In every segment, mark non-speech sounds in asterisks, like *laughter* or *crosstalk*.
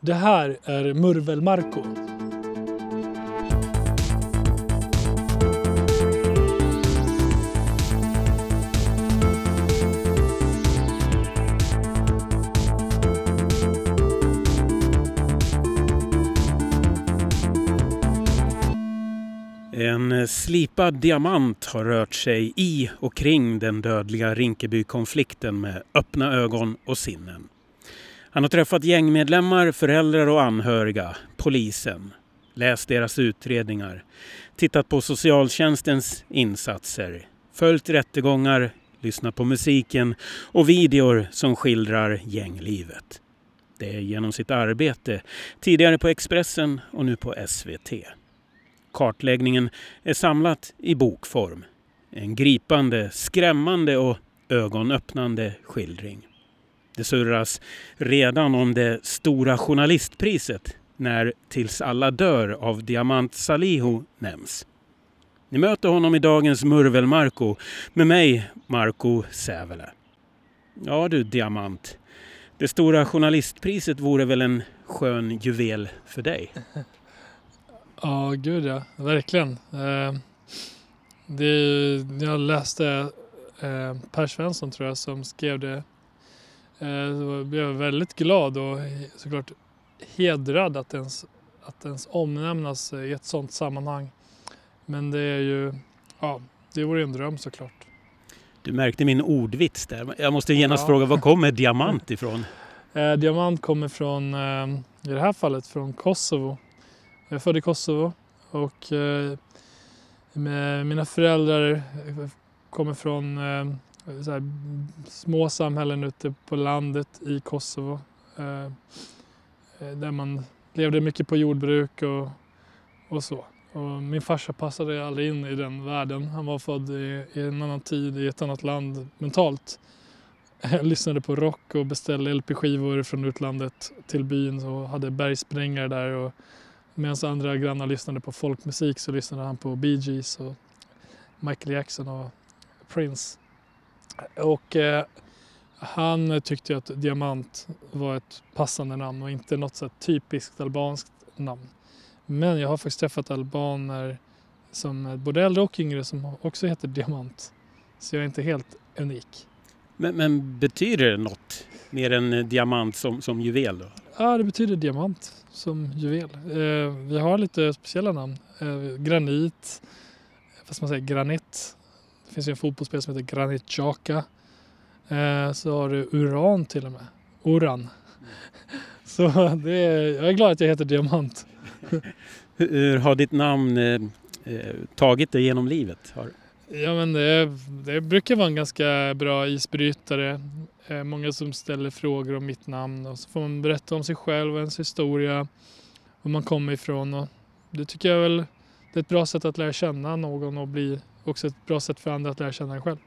Det här är Murvelmarko. En slipad diamant har rört sig i och kring den dödliga Rinkeby-konflikten med öppna ögon och sinnen. Han har träffat gängmedlemmar, föräldrar och anhöriga, polisen, läst deras utredningar, tittat på socialtjänstens insatser, följt rättegångar, lyssnat på musiken och videor som skildrar gänglivet. Det är genom sitt arbete, tidigare på Expressen och nu på SVT. Kartläggningen är samlat i bokform. En gripande, skrämmande och ögonöppnande skildring. Det surras redan om det stora journalistpriset när Tills alla dör av Diamant Salihu nämns. Ni möter honom i dagens Murvel Marco med mig, Marco Sävele. Ja du Diamant, det stora journalistpriset vore väl en skön juvel för dig? *laughs* Ja, gud ja. Verkligen. Eh, det är, jag läste eh, Per Svensson tror jag som skrev det. Eh, så blev jag väldigt glad och såklart hedrad att ens, att ens omnämnas i ett sådant sammanhang. Men det är ju, ja, det vore en dröm såklart. Du märkte min ordvits där. Jag måste genast Ja. fråga, var kommer *laughs* diamant ifrån? Eh, diamant kommer från, eh, i det här fallet, från Kosovo. Jag är född i Kosovo och eh, mina föräldrar kommer från eh, här, små samhällen ute på landet i Kosovo. Eh, eh, där man levde mycket på jordbruk och, och så. Och min farsa passade aldrig in i den världen. Han var född i, i en annan tid, i ett annat land mentalt. Jag lyssnade på rock och beställde LP-skivor från utlandet till byn och hade bergsprängare där. Och medan andra grannar lyssnade på folkmusik så lyssnade han på Bee Gees och Michael Jackson och Prince. Och eh, han tyckte att Diamant var ett passande namn och inte något så typiskt albanskt namn. Men jag har faktiskt träffat albaner som både äldre och yngre som också heter Diamant. Så jag är inte helt unik. Men, men betyder det något mer än diamant som, som juvel? Då? Ja, det betyder diamant som juvel. Eh, vi har lite speciella namn. Eh, granit, fast man säger granit. Det finns ju en fotbollsspelare som heter Granit Xhaka. Eh, så har du uran till och med. Uran. *laughs* Så det är, jag är glad att jag heter Diamant. *laughs* Hur, har ditt namn eh, eh, tagit dig genom livet? Har, Ja, men det, det brukar vara en ganska bra isbrytare. Eh, många som ställer frågor om mitt namn och så får man berätta om sig själv och ens historia, var man kommer ifrån. Och det tycker jag väl det är ett bra sätt att lära känna någon och bli också ett bra sätt för andra att lära känna en själv.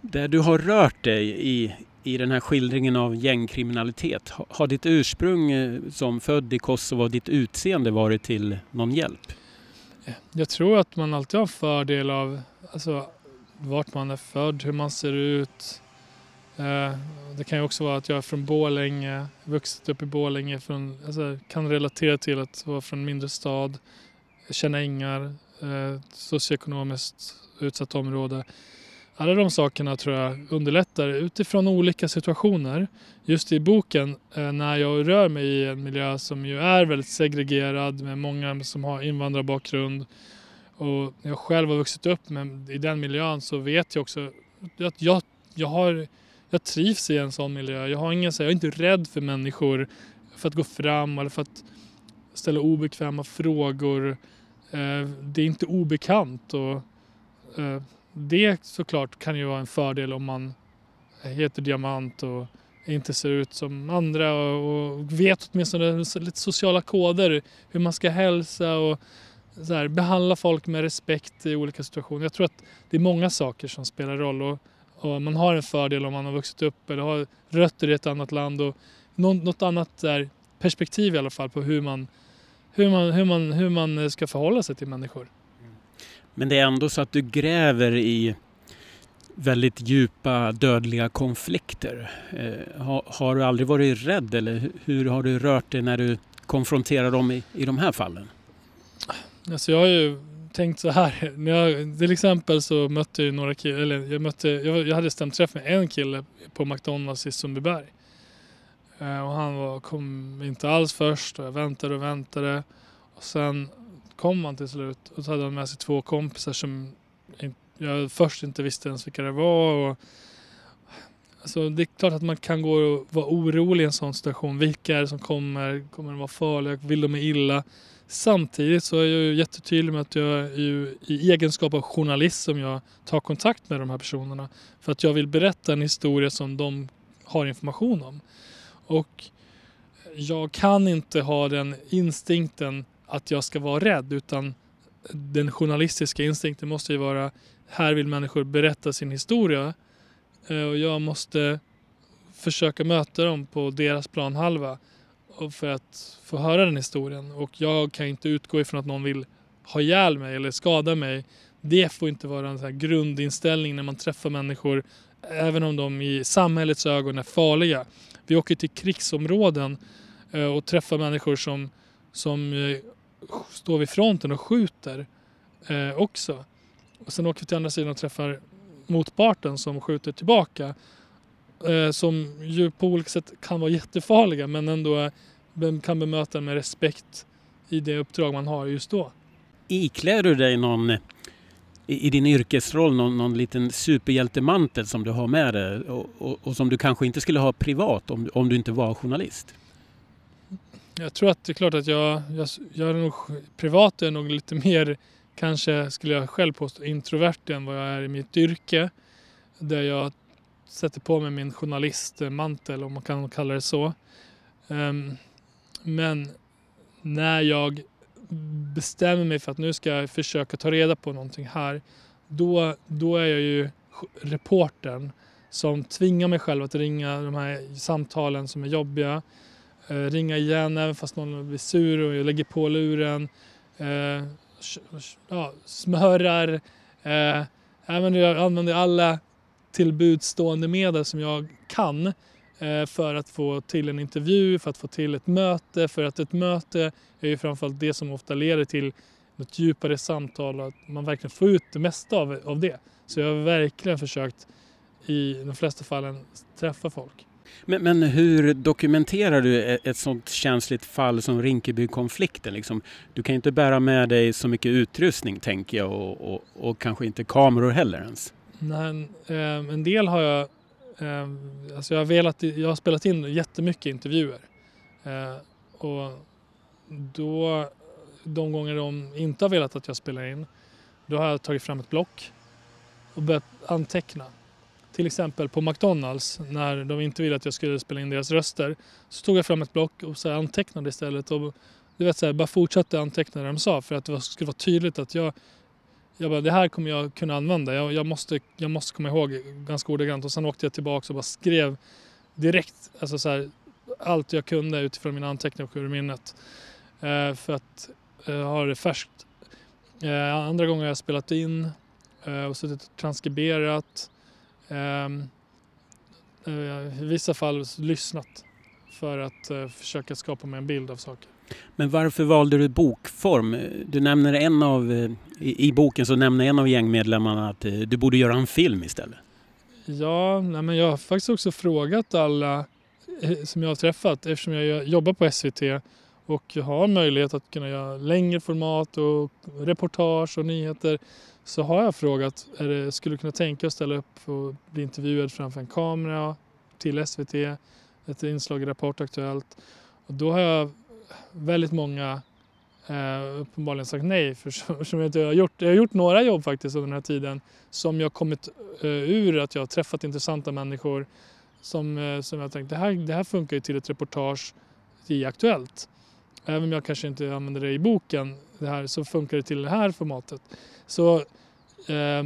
där du har rört dig i, i den här skildringen av gängkriminalitet, har, ditt ursprung eh, som född i Kosovo och ditt utseende varit till någon hjälp? Jag tror att man alltid har fördel av alltså, vart man är född, hur man ser ut. Eh, det kan ju också vara att jag är från Borlänge, vuxit upp i Borlänge, från, alltså, kan relatera till att vara från en mindre stad, känna ängar, eh, socioekonomiskt utsatt område. Alla de sakerna tror jag underlättar utifrån olika situationer. Just i boken, eh, när jag rör mig i en miljö som ju är väldigt segregerad med många som har invandrarbakgrund och jag själv har vuxit upp med, i den miljön så vet jag också att jag, jag, har, jag trivs i en sån miljö. Jag, har ingen, så jag är inte rädd för människor för att gå fram eller för att ställa obekväma frågor. Eh, det är inte obekant och eh, det såklart kan ju vara en fördel om man heter Diamant och inte ser ut som andra och, vet åtminstone lite sociala koder. Hur man ska hälsa och så här, behandla folk med respekt i olika situationer. Jag tror att det är många saker som spelar roll och, och man har en fördel om man har vuxit upp eller har rötter i ett annat land och något, något annat där, perspektiv i alla fall på hur man, hur, man, hur, man, hur man ska förhålla sig till människor. Men det är ändå så att du gräver i väldigt djupa dödliga konflikter. Eh, har, har, du aldrig varit rädd eller hur har du rört dig när du konfronterar dem i, i de här fallen? Alltså jag har ju tänkt så här. *laughs* När jag, till exempel så mötte jag några killar, eller jag, mötte, jag, jag hade stämt träff med en kille på McDonalds i Sundbyberg. Eh, och han var, kom inte alls först och jag väntade och väntade. Och sen kom han till slut och så hade han med sig två kompisar som jag först inte visste ens vilka det var. Och, alltså, det är klart att man kan gå och vara orolig i en sån situation. Vilka är det som kommer? Kommer de vara farliga? Vill de mig illa? Samtidigt så är jag ju jättetydlig med att jag ju i egenskap av journalist som jag tar kontakt med de här personerna. För att jag vill berätta en historia som de har information om. Och jag kan inte ha den instinkten att jag ska vara rädd utan den journalistiska instinkten måste ju vara här vill människor berätta sin historia eh, och jag måste försöka möta dem på deras planhalva för att få höra den historien. Och jag kan inte utgå ifrån att någon vill ha ihjäl mig eller skada mig. Det får inte vara en sån grundinställning när man träffar människor, även om de i samhällets ögon är farliga. Vi åker till krigsområden eh, och träffar människor som, som eh, står vid fronten och skjuter eh, också. Och sen åker vi till andra sidan och träffar motparten som skjuter tillbaka. Som ju på olika sätt kan vara jättefarliga men ändå kan bemöta med respekt i det uppdrag man har just då. Iklär du dig någon i, din yrkesroll någon, någon liten superhjältemantel som du har med dig och, och, och, som du kanske inte skulle ha privat om, om du inte var journalist? Jag tror att det är klart att jag, jag, jag är nog, privat är nog lite mer kanske skulle jag själv påstå introvert än vad jag är i mitt yrke. Där jag sätter på mig min journalistmantel om man kan kalla det så. Um, men när jag bestämmer mig för att nu ska jag försöka ta reda på någonting här. Då, då är jag ju reportern som tvingar mig själv att ringa de här samtalen som är jobbiga. Eh, ringa igen även fast någon blir sur och jag lägger på luren. Eh, ja, smörar. Eh, jag använder alla tillbudstående medel som jag kan eh, för att få till en intervju, för att få till ett möte. För att ett möte är ju framförallt det som ofta leder till något djupare samtal och att man verkligen får ut det mesta av, av det. Så jag har verkligen försökt i de flesta fallen träffa folk. Men, men, hur dokumenterar du e-, ett sådant känsligt fall som Rinkebykonflikten? Liksom, du kan inte bära med dig så mycket utrustning tänker jag och, och, och kanske inte kameror heller ens. Nej, eh, en del har jag, eh, Ehm, alltså jag har velat, jag har spelat in jättemycket intervjuer. Eh, och då, de gånger de inte har velat att jag spelar in, då har jag tagit fram ett block och börjat anteckna till exempel på McDonalds när de inte ville att jag skulle spela in deras röster så tog jag fram ett block och så antecknade istället och du vet, så här, bara fortsatte anteckna det de sa för att det skulle vara tydligt att jag jag bara, det här kommer jag kunna använda. Jag, jag, måste, jag måste komma ihåg ganska ordagrant. Och sen åkte jag tillbaka och bara skrev direkt alltså så här, allt jag kunde utifrån mina anteckningar och ur minnet. Eh, för att eh, ha det färskt. Eh, andra gånger har jag spelat in eh, och suttit och transkriberat. Ehm, eh, I vissa fall lyssnat för att eh, försöka skapa mig en bild av saker. Men varför valde du bokform? Du nämner en av, eh, i, i boken så nämner en av gängmedlemmarna att eh, du borde göra en film istället. Ja, nej men jag har faktiskt också frågat alla eh, som jag har träffat eftersom jag jobbar på SVT och har möjlighet att kunna göra längre format och reportage och nyheter så har jag frågat, är det, skulle du kunna tänka dig att ställa upp och bli intervjuad framför en kamera till SVT, ett inslag i Rapport Aktuellt. Och då har jag väldigt många eh, uppenbarligen sagt nej för *laughs* som jag, inte har gjort. Jag har gjort några jobb faktiskt under den här tiden som jag kommit eh, ur att jag har träffat intressanta människor som, eh, som jag tänkt det här, det här funkar ju till ett reportage i Aktuellt. Även om jag kanske inte använder det i boken det här, så funkar det till det här formatet. Så eh,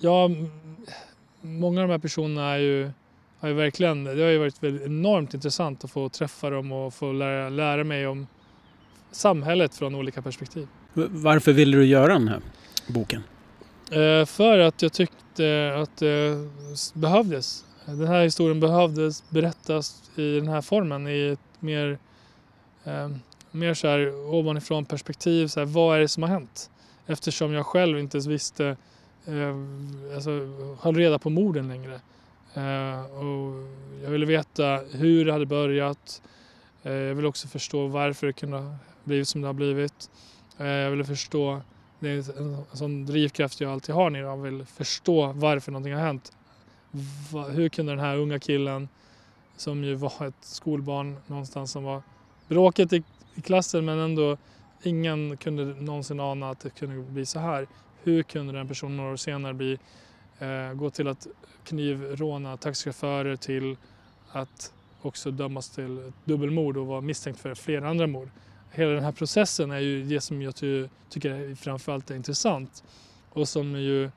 ja, många av de här personerna är ju, har ju verkligen, det har ju varit enormt intressant att få träffa dem och få lära, lära mig om samhället från olika perspektiv. Varför ville du göra den här boken? Eh, för att jag tyckte att det behövdes. Den här historien behövdes berättas i den här formen i ett mer, eh, mer så här ovanifrån perspektiv. Så här, vad är det som har hänt? Eftersom jag själv inte ens visste, eh, alltså höll reda på morden längre. Eh, och jag ville veta hur det hade börjat. Eh, jag ville också förstå varför det kunde ha blivit som det har blivit. Eh, jag ville förstå det är en sån drivkraft jag alltid har när jag vill förstå varför någonting har hänt. hur kunde den här unga killen som ju var ett skolbarn någonstans som var bråket i, i klassen men ändå ingen kunde någonsin ana att det kunde bli så här. Hur kunde den personen några år senare bli, eh, gå till att knivråna taxichaufförer till att också dömas till dubbelmord och vara misstänkt för flera andra mord hela den här processen är ju det som jag ty tycker framförallt är intressant och som ju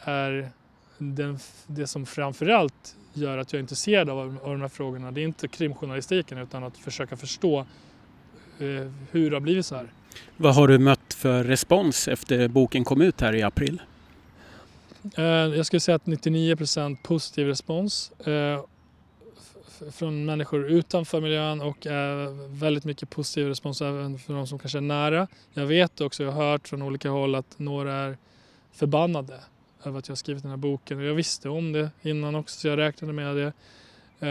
är den, det som framförallt gör att jag är intresserad av, av de här frågorna. Det är inte krimjournalistiken utan att försöka förstå eh, hur det har blivit så här. Vad har du mött för respons efter boken kom ut här i april? Eh, jag skulle säga att 99% positiv respons. Eh, från människor utanför miljön och eh, väldigt mycket positiv respons även från de som kanske är nära. Jag vet också, jag har hört från olika håll att några är förbannade över att jag har skrivit den här boken. Och jag visste om det innan också så jag räknade med det. Det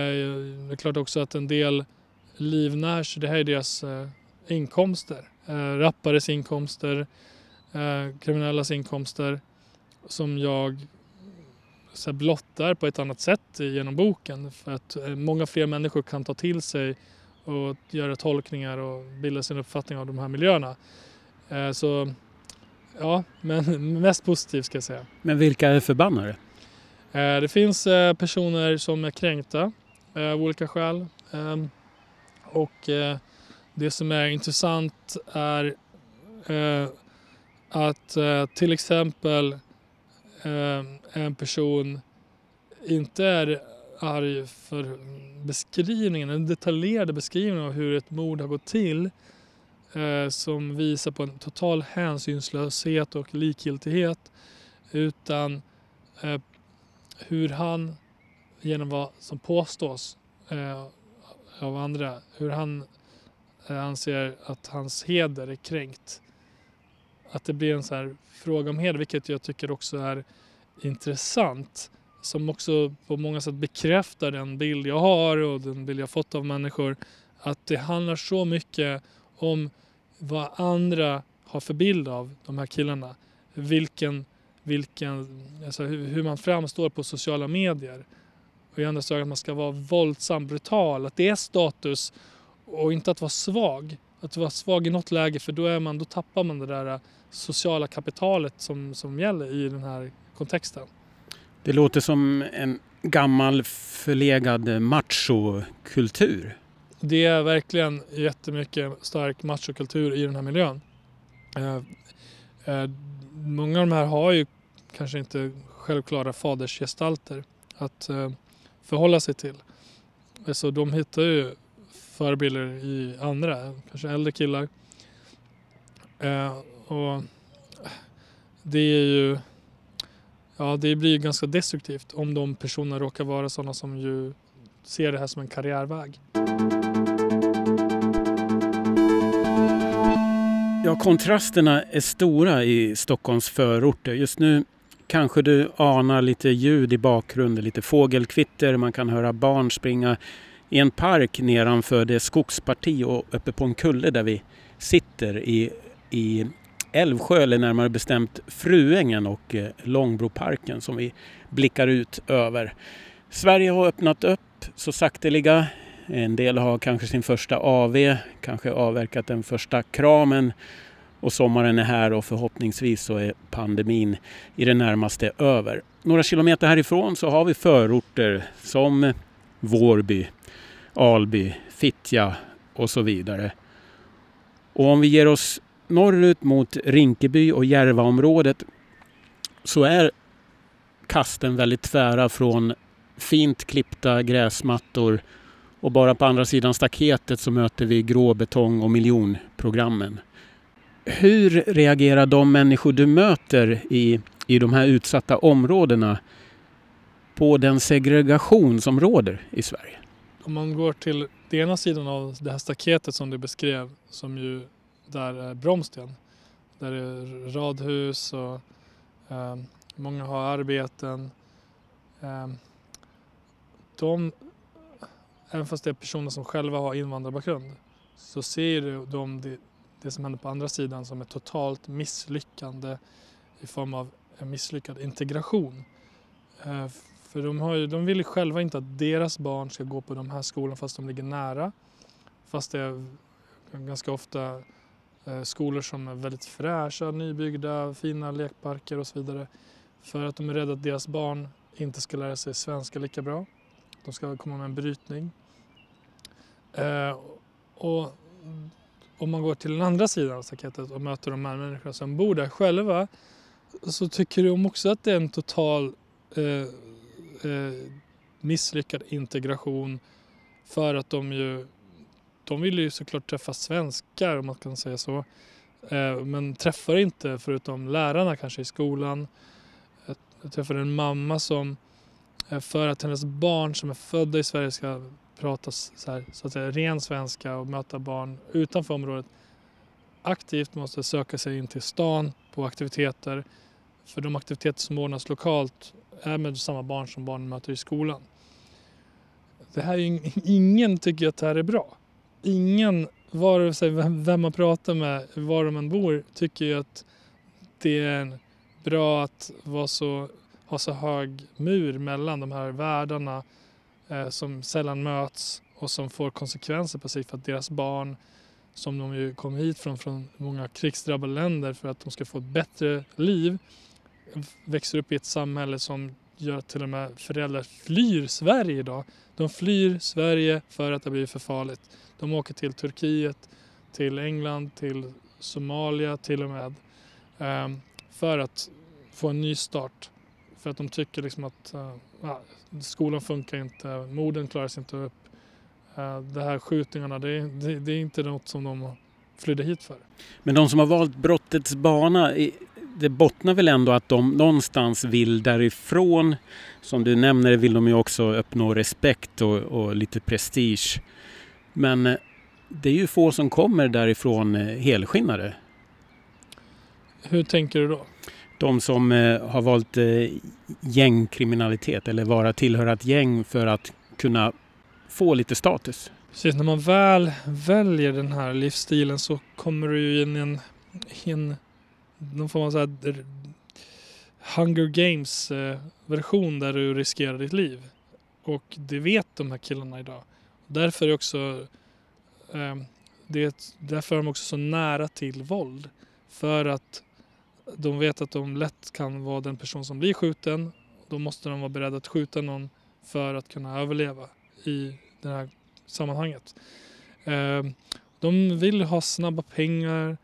är klart också att en del livnärs, det här är deras inkomster. Rappares inkomster, kriminellas inkomster som jag så blottar på ett annat sätt genom boken. För att eh, många fler människor kan ta till sig och göra tolkningar och bilda sin uppfattning av de här miljöerna. Eh, så ja, men *laughs* mest positivt ska jag säga. Men vilka är förbannade? Eh, det finns personer som är kränkta av olika skäl. Ehm, och det som är intressant är att till exempel Ehm, en person inte är arg för beskrivningen, den detaljerade beskrivningen av hur ett mord har gått till eh, som visar på en total hänsynslöshet och likgiltighet utan eh, hur han genom vad som påstås eh, av andra, hur han eh, anser att hans heder är kränkt att det blir en så här fråga om heder, vilket jag tycker också är intressant. Som också på många sätt bekräftar den bild jag har och den bild jag fått av människor. Att det handlar så mycket om vad andra har för bild av de här killarna. Vilken, vilken, alltså hur man framstår på sociala medier. Och i andra ögon att man ska vara våldsam, brutal, att det är status och inte att vara svag. Att vara svag i något läge för då, är man, då tappar man det där sociala kapitalet som, som gäller i den här kontexten. Det låter som en gammal förlegad machokultur. Det är verkligen jättemycket stark machokultur i den här miljön. Eh, eh, många av de här har ju kanske inte självklara fadersgestalter att eh, förhålla sig till. Så de hittar ju förebilder i andra, kanske äldre killar. Och det är ju Ja, det blir ju ganska destruktivt om de personerna råkar vara sådana som ju ser det här som en karriärväg. Ja, kontrasterna är stora i Stockholms förorter. Just nu kanske du anar lite ljud i bakgrunden, lite fågelkvitter, man kan höra barn springa i en park nedanför det skogsparti och uppe på en kulle där vi sitter i, i Älvsjö, eller närmare bestämt Fruängen och eh, Långbroparken som vi blickar ut över. Sverige har öppnat upp så sakteliga. En del har kanske sin första AV, kanske avverkat den första kramen och sommaren är här och förhoppningsvis så är pandemin i det närmaste över. Några kilometer härifrån så har vi förorter som Vårby, Alby, Fittja och så vidare. Och om vi ger oss norrut mot Rinkeby och Järvaområdet så är kasten väldigt tvära från fint klippta gräsmattor och bara på andra sidan staketet så möter vi gråbetong och miljonprogrammen. Hur reagerar de människor du möter i i de här utsatta områdena på den segregation som råder i Sverige? Om man går till den ena sidan av det här staketet som du beskrev, som ju där är Bromsten, där det är radhus och eh, många har arbeten. Eh, de, även fast det är personer som själva har invandrarbakgrund, så ser de det, det som händer på andra sidan som ett totalt misslyckande i form av en misslyckad integration. Eh, för de, har ju, de vill ju själva inte att deras barn ska gå på de här skolorna fast de ligger nära. Fast det är ganska ofta Eh, skolor som är väldigt fräscha, nybyggda, fina lekparker och så vidare. För att de är rädda att deras barn inte ska lära sig svenska lika bra. De ska komma med en brytning. Eh, och om man går till den andra sidan av staketet och möter de här människorna som bor där själva så tycker de också att det är en total eh, eh, misslyckad integration för att de ju de ville ju såklart träffa svenskar om man kan säga så. Eh, men träffar inte förutom lärarna kanske i skolan. Jag, jag träffade en mamma som eh, för att hennes barn som är födda i Sverige ska prata så, här, så att säga, ren svenska och möta barn utanför området aktivt måste söka sig in till stan på aktiviteter. För de aktiviteter som ordnas lokalt är med samma barn som barnen möter i skolan. Det här är, *laughs* ingen tycker att det här är bra. Ingen, vare sig vem man pratar med, var de än bor, tycker ju att det är bra att vara så, ha så hög mur mellan de här världarna eh, som sällan möts och som får konsekvenser på sig för att deras barn som de ju kom hit från, från många krigsdrabbade länder för att de ska få ett bättre liv växer upp i ett samhälle som gör till och med föräldrar flyr Sverige idag. De flyr Sverige för att det blir för farligt. De åker till Turkiet, till England, till Somalia till och med ehm, för att få en ny start. För att de tycker liksom att uh, skolan funkar inte, morden klarar sig inte upp. Eh, de här skjutningarna, det, det, det är inte något som de flydde hit för. Men de som har valt brottets bana, det bottnar väl ändå att de någonstans vill därifrån. Som du nämner vill de ju också uppnå respekt och, och lite prestige. Men eh, det är ju få som kommer därifrån eh, helskinnade. Hur tänker du då? De som eh, har valt gängkriminalitet eller vara tillhöra ett gäng för att kunna få lite status. Precis, när man väl väljer den här livsstilen så kommer du ju in i en, en någon form av så här Hunger Games-version eh, där du riskerar ditt liv. Och det vet de här killarna idag. Därför är också ehm, det, därför är de också så nära till våld. För att de vet att de lätt kan vara den person som blir skjuten. Då måste de vara beredda att skjuta någon för att kunna överleva i det här sammanhanget. Ehm, de vill ha snabba pengar.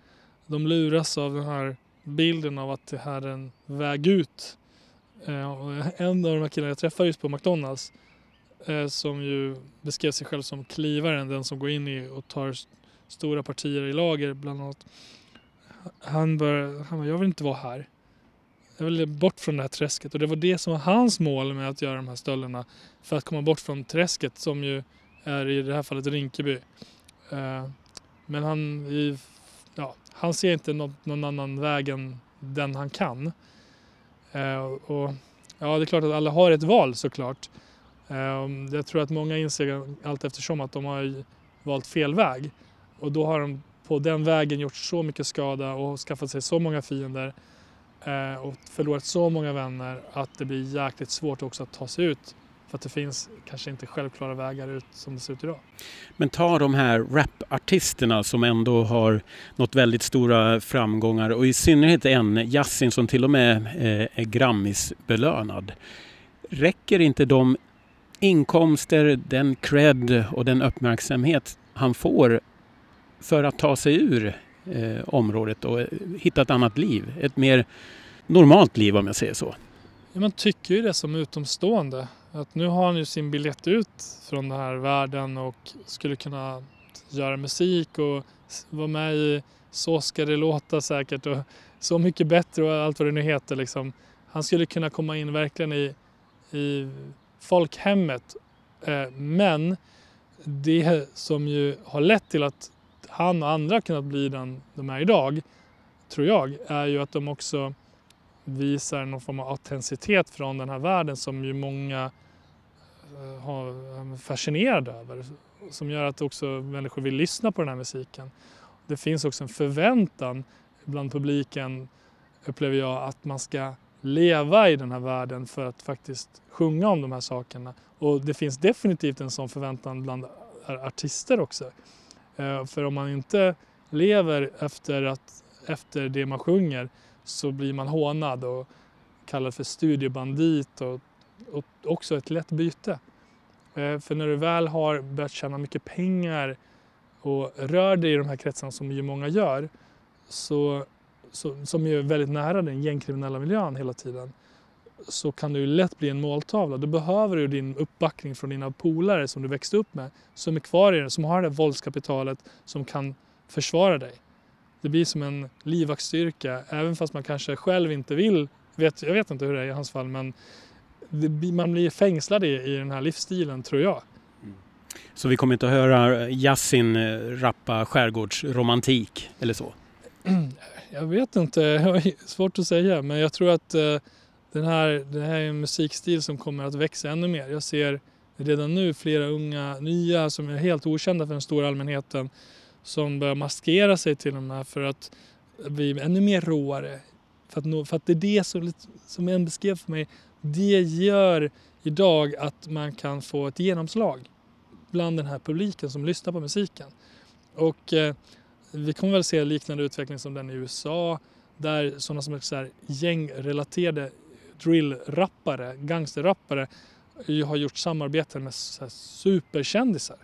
De luras av den här bilden av att det här är en väg ut. Eh, en av de här killarna jag träffade just på McDonalds eh, som ju beskrev sig själv som klivaren, den som går in i och tar stora partier i lager bland annat. Han bara, han bara, jag vill inte vara här. Jag vill bort från det här träsket och det var det som var hans mål med att göra de här stölderna. För att komma bort från träsket som ju är i det här fallet Rinkeby. Eh, men han han ser inte någon, någon annan väg än den han kan. Eh, och, ja, det är klart att alla har ett val såklart. Eh, jag tror att många inser allt eftersom att de har valt fel väg. Och då har de på den vägen gjort så mycket skada och skaffat sig så många fiender eh, och förlorat så många vänner att det blir jäkligt svårt också att ta sig ut för att det finns kanske inte självklara vägar ut som det ser ut idag. Men ta de här rapartisterna som ändå har nått väldigt stora framgångar och i synnerhet en, Yasin, som till och med eh, är Grammisbelönad. Räcker inte de inkomster, den cred och den uppmärksamhet han får för att ta sig ur eh, området och hitta ett annat liv? Ett mer normalt liv om jag säger så. Ja, man tycker ju det som utomstående. Att nu har han ju sin biljett ut från den här världen och skulle kunna göra musik och vara med i Så ska det låta säkert och Så mycket bättre och allt vad det nu heter liksom. Han skulle kunna komma in verkligen i, i folkhemmet. Eh, men det som ju har lett till att han och andra kunnat bli den de är idag, tror jag, är ju att de också visar någon form av autenticitet från den här världen som ju många Eh, eh, fascinerad över. Som gör att också människor vill lyssna på den här musiken. Det finns också en förväntan bland publiken, upplever jag, att man ska leva i den här världen för att faktiskt sjunga om de här sakerna. Och det finns definitivt en sån förväntan bland artister också. Eh, för om man inte lever efter, att, efter det man sjunger så blir man hånad och kallad för studiebandit och också ett lätt byte. Eh, för när du väl har börjat tjäna mycket pengar och rör dig i de här kretsarna som ju många gör, så, så, som är väldigt nära den gängkriminella miljön hela tiden, så kan du lätt bli en måltavla. Då behöver du din uppbackning från dina polare som du växte upp med, som är kvar i det, som har det våldskapitalet som kan försvara dig. Det blir som en livvaktsstyrka, även fast man kanske själv inte vill. Vet, jag vet inte hur det är i hans fall, men man blir fängslad i, i den här livsstilen, tror jag. Mm. Så vi kommer inte att höra Yasin eh, rappa skärgårdsromantik eller så? *clears throat* Jag vet inte, *laughs* svårt att säga, men jag tror att eh, den här, det här är en musikstil som kommer att växa ännu mer. Jag ser redan nu flera unga nya som är helt okända för den stora allmänheten som börjar maskera sig till de här för att bli ännu mer råare. För att, nå, för att det är det som, som en beskrev för mig, det gör idag att man kan få ett genomslag bland den här publiken som lyssnar på musiken. Och eh, vi kommer väl se liknande utveckling som den i USA där sådana som är så här gängrelaterade drillrappare, gangsterrappare har gjort samarbeten med superkändisar.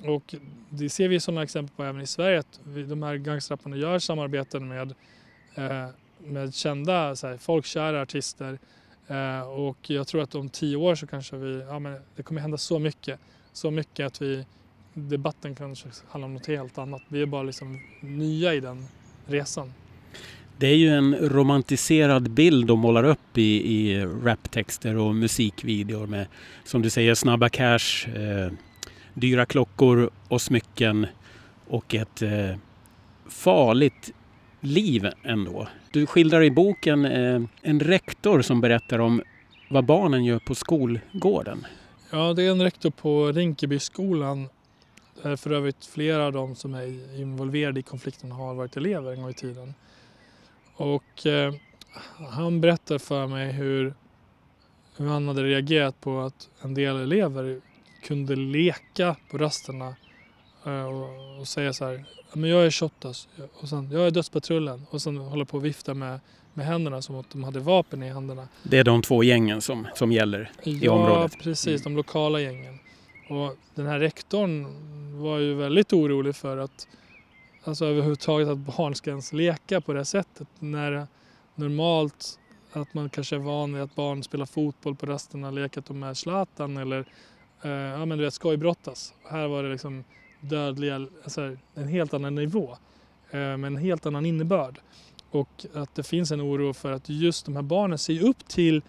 Och det ser vi sådana exempel på även i Sverige att de här gangsterrapparna gör samarbeten med, eh, med kända så här, folkkära artister. Eh, och jag tror att om tio år så kanske vi, ja men det kommer hända så mycket. Så mycket att vi, debatten kanske handlar om något helt annat. Vi är bara liksom nya i den resan. Det är ju en romantiserad bild de målar upp i, i raptexter och musikvideor med, som du säger, snabba cash, eh, dyra klockor och smycken och ett eh, farligt liv ändå. Du skildrar i boken eh, en rektor som berättar om vad barnen gör på skolgården. Ja, det är en rektor på Rinkebyskolan. där För övrigt flera av dem som är involverade i konflikten har varit elever en gång i tiden. Och eh, han berättar för mig hur, hur han hade reagerat på att en del elever kunde leka på rasterna och, och, säga så här, men jag är Shottaz och sen jag är Dödspatrullen och sen hålla på och vifta med, med händerna som att de hade vapen i händerna. Det är de två gängen som, som gäller i ja, området? Ja, precis, de lokala gängen. Och den här rektorn var ju väldigt orolig för att alltså överhuvudtaget att barn ska ens leka på det sättet. När normalt att man kanske är van vid att barn spelar fotboll på rasterna, lekat med Zlatan eller eh, ja, men du vet, skojbrottas. Här var det liksom dödliga, alltså en helt annan nivå eh, med en helt annan innebörd. Och att det finns en oro för att just de här barnen ser upp till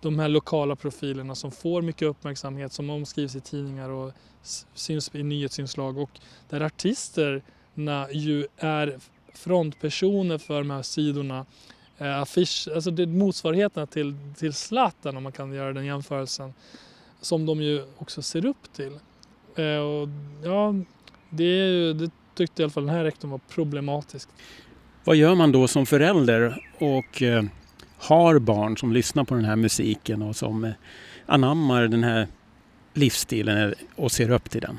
de här lokala profilerna som får mycket uppmärksamhet, som omskrivs i tidningar och syns i nyhetsinslag och där artisterna ju är frontpersoner för de här sidorna. Eh, affisch, alltså det är motsvarigheterna till, till Zlatan om man kan göra den jämförelsen. Som de ju också ser upp till. Eh, och ja, det, det tyckte i alla fall den här rektorn var problematiskt. Vad gör man då som förälder och eh, har barn som lyssnar på den här musiken och som eh, anammar den här livsstilen och ser upp till den?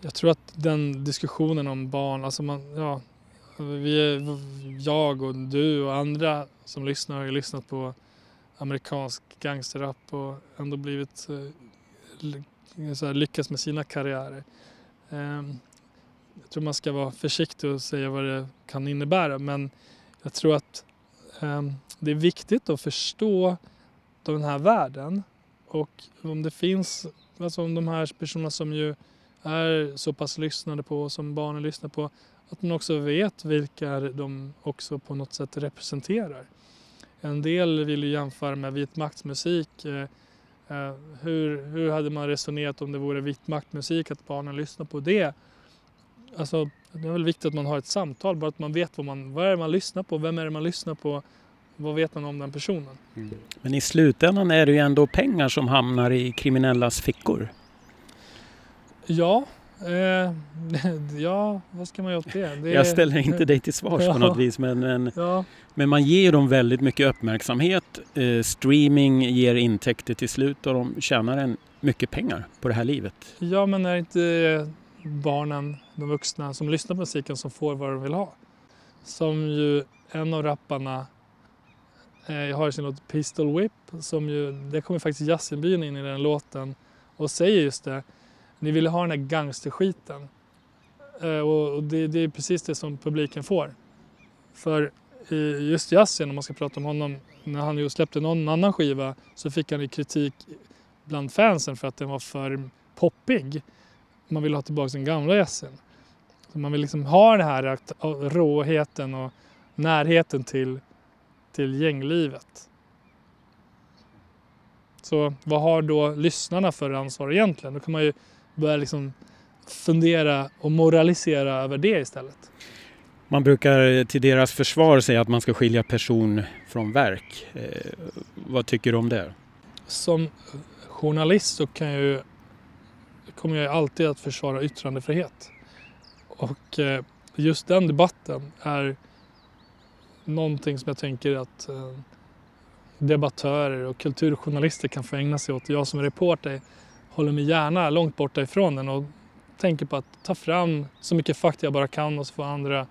jag tror att den diskussionen om barn, alltså man, ja, vi, jag och du och andra som lyssnar har ju lyssnat på amerikansk gangsterrap och ändå blivit eh, så här, lyckats med sina karriärer. Ehm, jag tror man ska vara försiktig och säga vad det kan innebära men jag tror att ehm, det är viktigt att förstå den här världen och om det finns, alltså om de här personerna som ju är så pass lyssnade på som barnen lyssnar på att man också vet vilka de också på något sätt representerar. En del vill ju jämföra med vitmaktsmusik. Eh, hur, hur hade man resonerat om det vore vitmaktmusik, att barnen lyssnar på det? Alltså, det är väl viktigt att man har ett samtal, bara att man vet vad, man, vad är det man lyssnar på, vem är det man lyssnar på, vad vet man om den personen? Mm. Men i slutändan är det ju ändå pengar som hamnar i kriminellas fickor. Ja, eh, *laughs* ja vad ska man göra åt det? det Jag ställer inte dig till svars *laughs* ja. på något vis men, men, ja. men man ger dem väldigt mycket uppmärksamhet. Eh, streaming ger intäkter till slut och de tjänar en mycket pengar på det här livet. Ja men är inte barnen, de vuxna som lyssnar på musiken som får vad de vill ha? Som ju en av rapparna eh, jag har sin låt Pistol Whip som ju, det kommer faktiskt Yasinbyn in i den låten och säger just det ni ville ha den här gangsterskiten. Eh, och det, det, är precis det som publiken får. För just Yasin, om man ska prata om honom, när han ju släppte någon annan skiva så fick han ju kritik bland fansen för att den var för poppig. Man vill ha tillbaka den gamla Yasin. man vill liksom ha den här råheten och närheten till, till gänglivet. Så vad har då lyssnarna för ansvar egentligen? Då kan man ju börja liksom fundera och moralisera över det istället. Man brukar till deras försvar säga att man ska skilja person från verk. Eh, vad tycker du om det? Som journalist så kan jag ju, kommer jag alltid att försvara yttrandefrihet. Och eh, just den debatten är någonting som jag tänker att eh, debattörer och kulturjournalister kan få ägna sig åt. Jag som reporter håller mig gärna långt borta ifrån den och tänker på att ta fram så mycket fakta jag bara kan och så får andra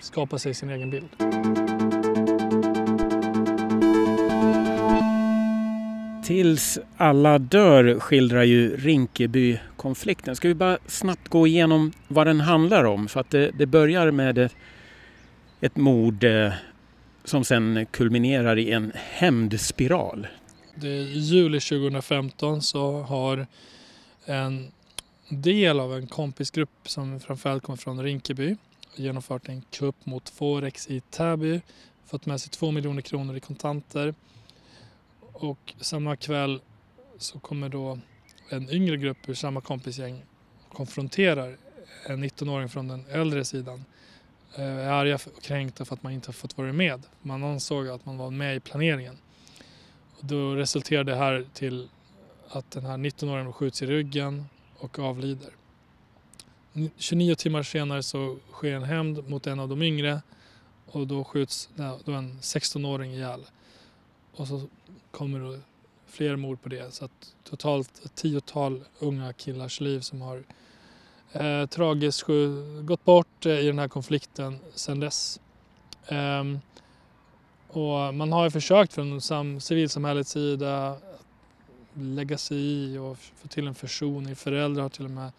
skapa sig sin egen bild. Tills alla dör skildrar ju Rinkeby-konflikten. Ska vi bara snabbt gå igenom vad den handlar om? För att det, det börjar med ett, ett mord eh, som sen kulminerar i en hämndspiral. I juli 2015 så har en del av en kompisgrupp som framförallt kommer från Rinkeby genomfört en kupp mot Forex i Täby, fått med sig två miljoner kronor i kontanter och samma kväll så kommer då en yngre grupp ur samma kompisgäng konfronterar en 19-åring från den äldre sidan. Eh, är arga och kränkta för att man inte har fått vara med. Man ansåg att man var med i planeringen. Då resulterar det här till att den här 19-åringen skjuts i ryggen och avlider. 29 timmar senare så sker en hämnd mot en av de yngre och då skjuts då en 16-åring ihjäl. Och så kommer det fler mord på det. Så att totalt ett tiotal unga killars liv som har eh, tragiskt gått bort eh, i den här konflikten sedan dess. Eh, och man har ju försökt från civilsamhällets sida lägga sig i och få till en försoning. Föräldrar har till och med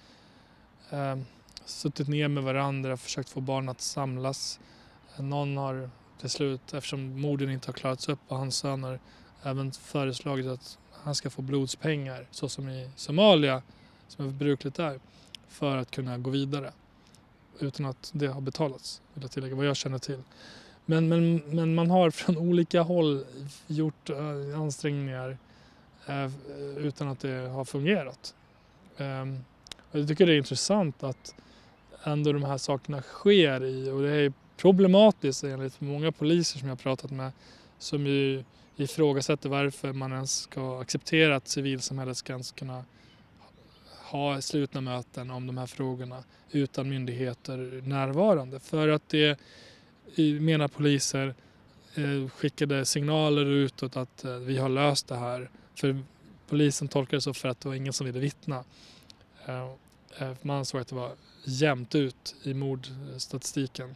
eh, suttit ner med varandra och försökt få barn att samlas. Någon har till slut, eftersom morden inte har klarats upp och hans söner, har även föreslagit att han ska få blodspengar så som i Somalia, som är brukligt där, för att kunna gå vidare. Utan att det har betalats, vill jag tillägga, vad jag känner till. Men, men, men man har från olika håll gjort eh, ansträngningar eh, utan att det har fungerat. Ehm, jag tycker det är intressant att ändå de här sakerna sker i och det är problematiskt enligt många poliser som jag har pratat med som ju ifrågasätter varför man ens ska acceptera att civilsamhället ska ens kunna ha slutna möten om de här frågorna utan myndigheter närvarande. För att det menar poliser eh, skickade signaler utåt att eh, vi har löst det här. För polisen tolkade det så för att det var ingen som ville vittna. Eh, man ansåg att det var jämnt ut i mordstatistiken.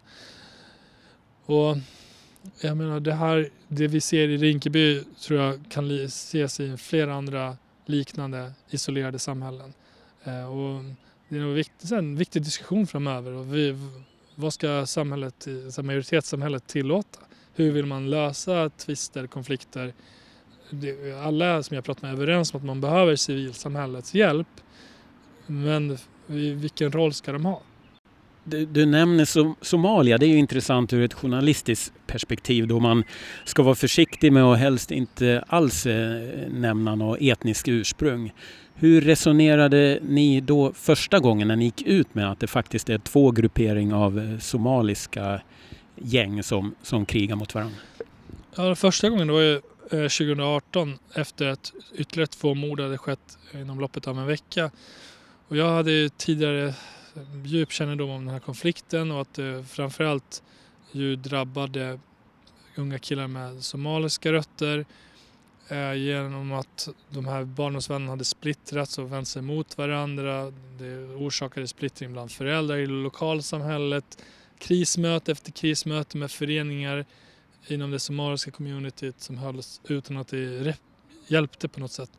Och jag menar det här, det vi ser i Rinkeby tror jag kan ses i flera andra liknande isolerade samhällen. Och det är nog en viktig diskussion framöver och vi, vad ska samhället, eh, majoritetssamhället tillåta? Hur vill man lösa tvister, konflikter? Alla som jag pratat med är överens om att man behöver civilsamhällets hjälp. Men vilken roll ska de ha? Du, du, nämner som, Somalia, det är ju intressant ur ett journalistiskt perspektiv då man ska vara försiktig med att helst inte alls eh, nämna något etniskt ursprung. Hur resonerade ni då första gången när ni gick ut med att det faktiskt är två grupperingar av eh, somaliska gäng som, som krigar mot varandra? Ja, första gången var ju eh, 2018 efter att ytterligare två mord hade skett inom loppet av en vecka. Och jag hade tidigare djup kännedom om den här konflikten och att det framförallt ju drabbade unga killar med somaliska rötter eh, genom att de här barndomsvännerna hade splittrats och vänt sig mot varandra. Det orsakade splittring bland föräldrar i lokalsamhället. Krismöte efter krismöte med föreningar inom det somaliska communityt som hölls utan att det hjälpte på något sätt.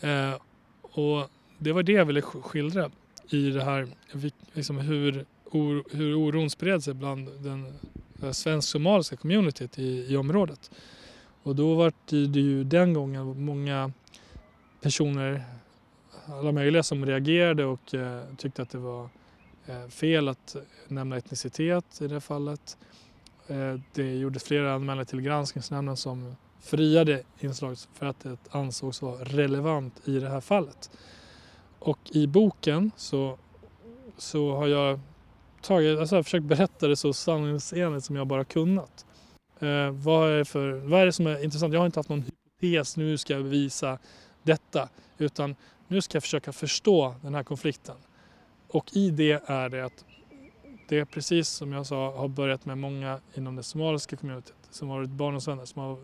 Eh, och det var det jag ville skildra i det här liksom hur, or, hur oron spred sig bland den, eh, svensk-somaliska communityt i, i området. Och då var det ju den gången många personer, alla möjliga, som reagerade och eh, tyckte att det var eh, fel att nämna etnicitet i det fallet. Eh, det gjordes flera anmälningar till granskningsnämnden som friade inslaget för att det ansågs vara relevant i det här fallet. Och i boken så, så har jag tagit, alltså jag försökt berätta det så sanningsenligt som jag bara kunnat. Eh, vad, är för, vad är det som är intressant? Jag har inte haft någon hypotes, nu ska jag bevisa detta. Utan nu ska jag försöka förstå den här konflikten. Och i det är det att det är precis som jag sa har börjat med många inom det somaliska communityt som har varit barndomsvänner som har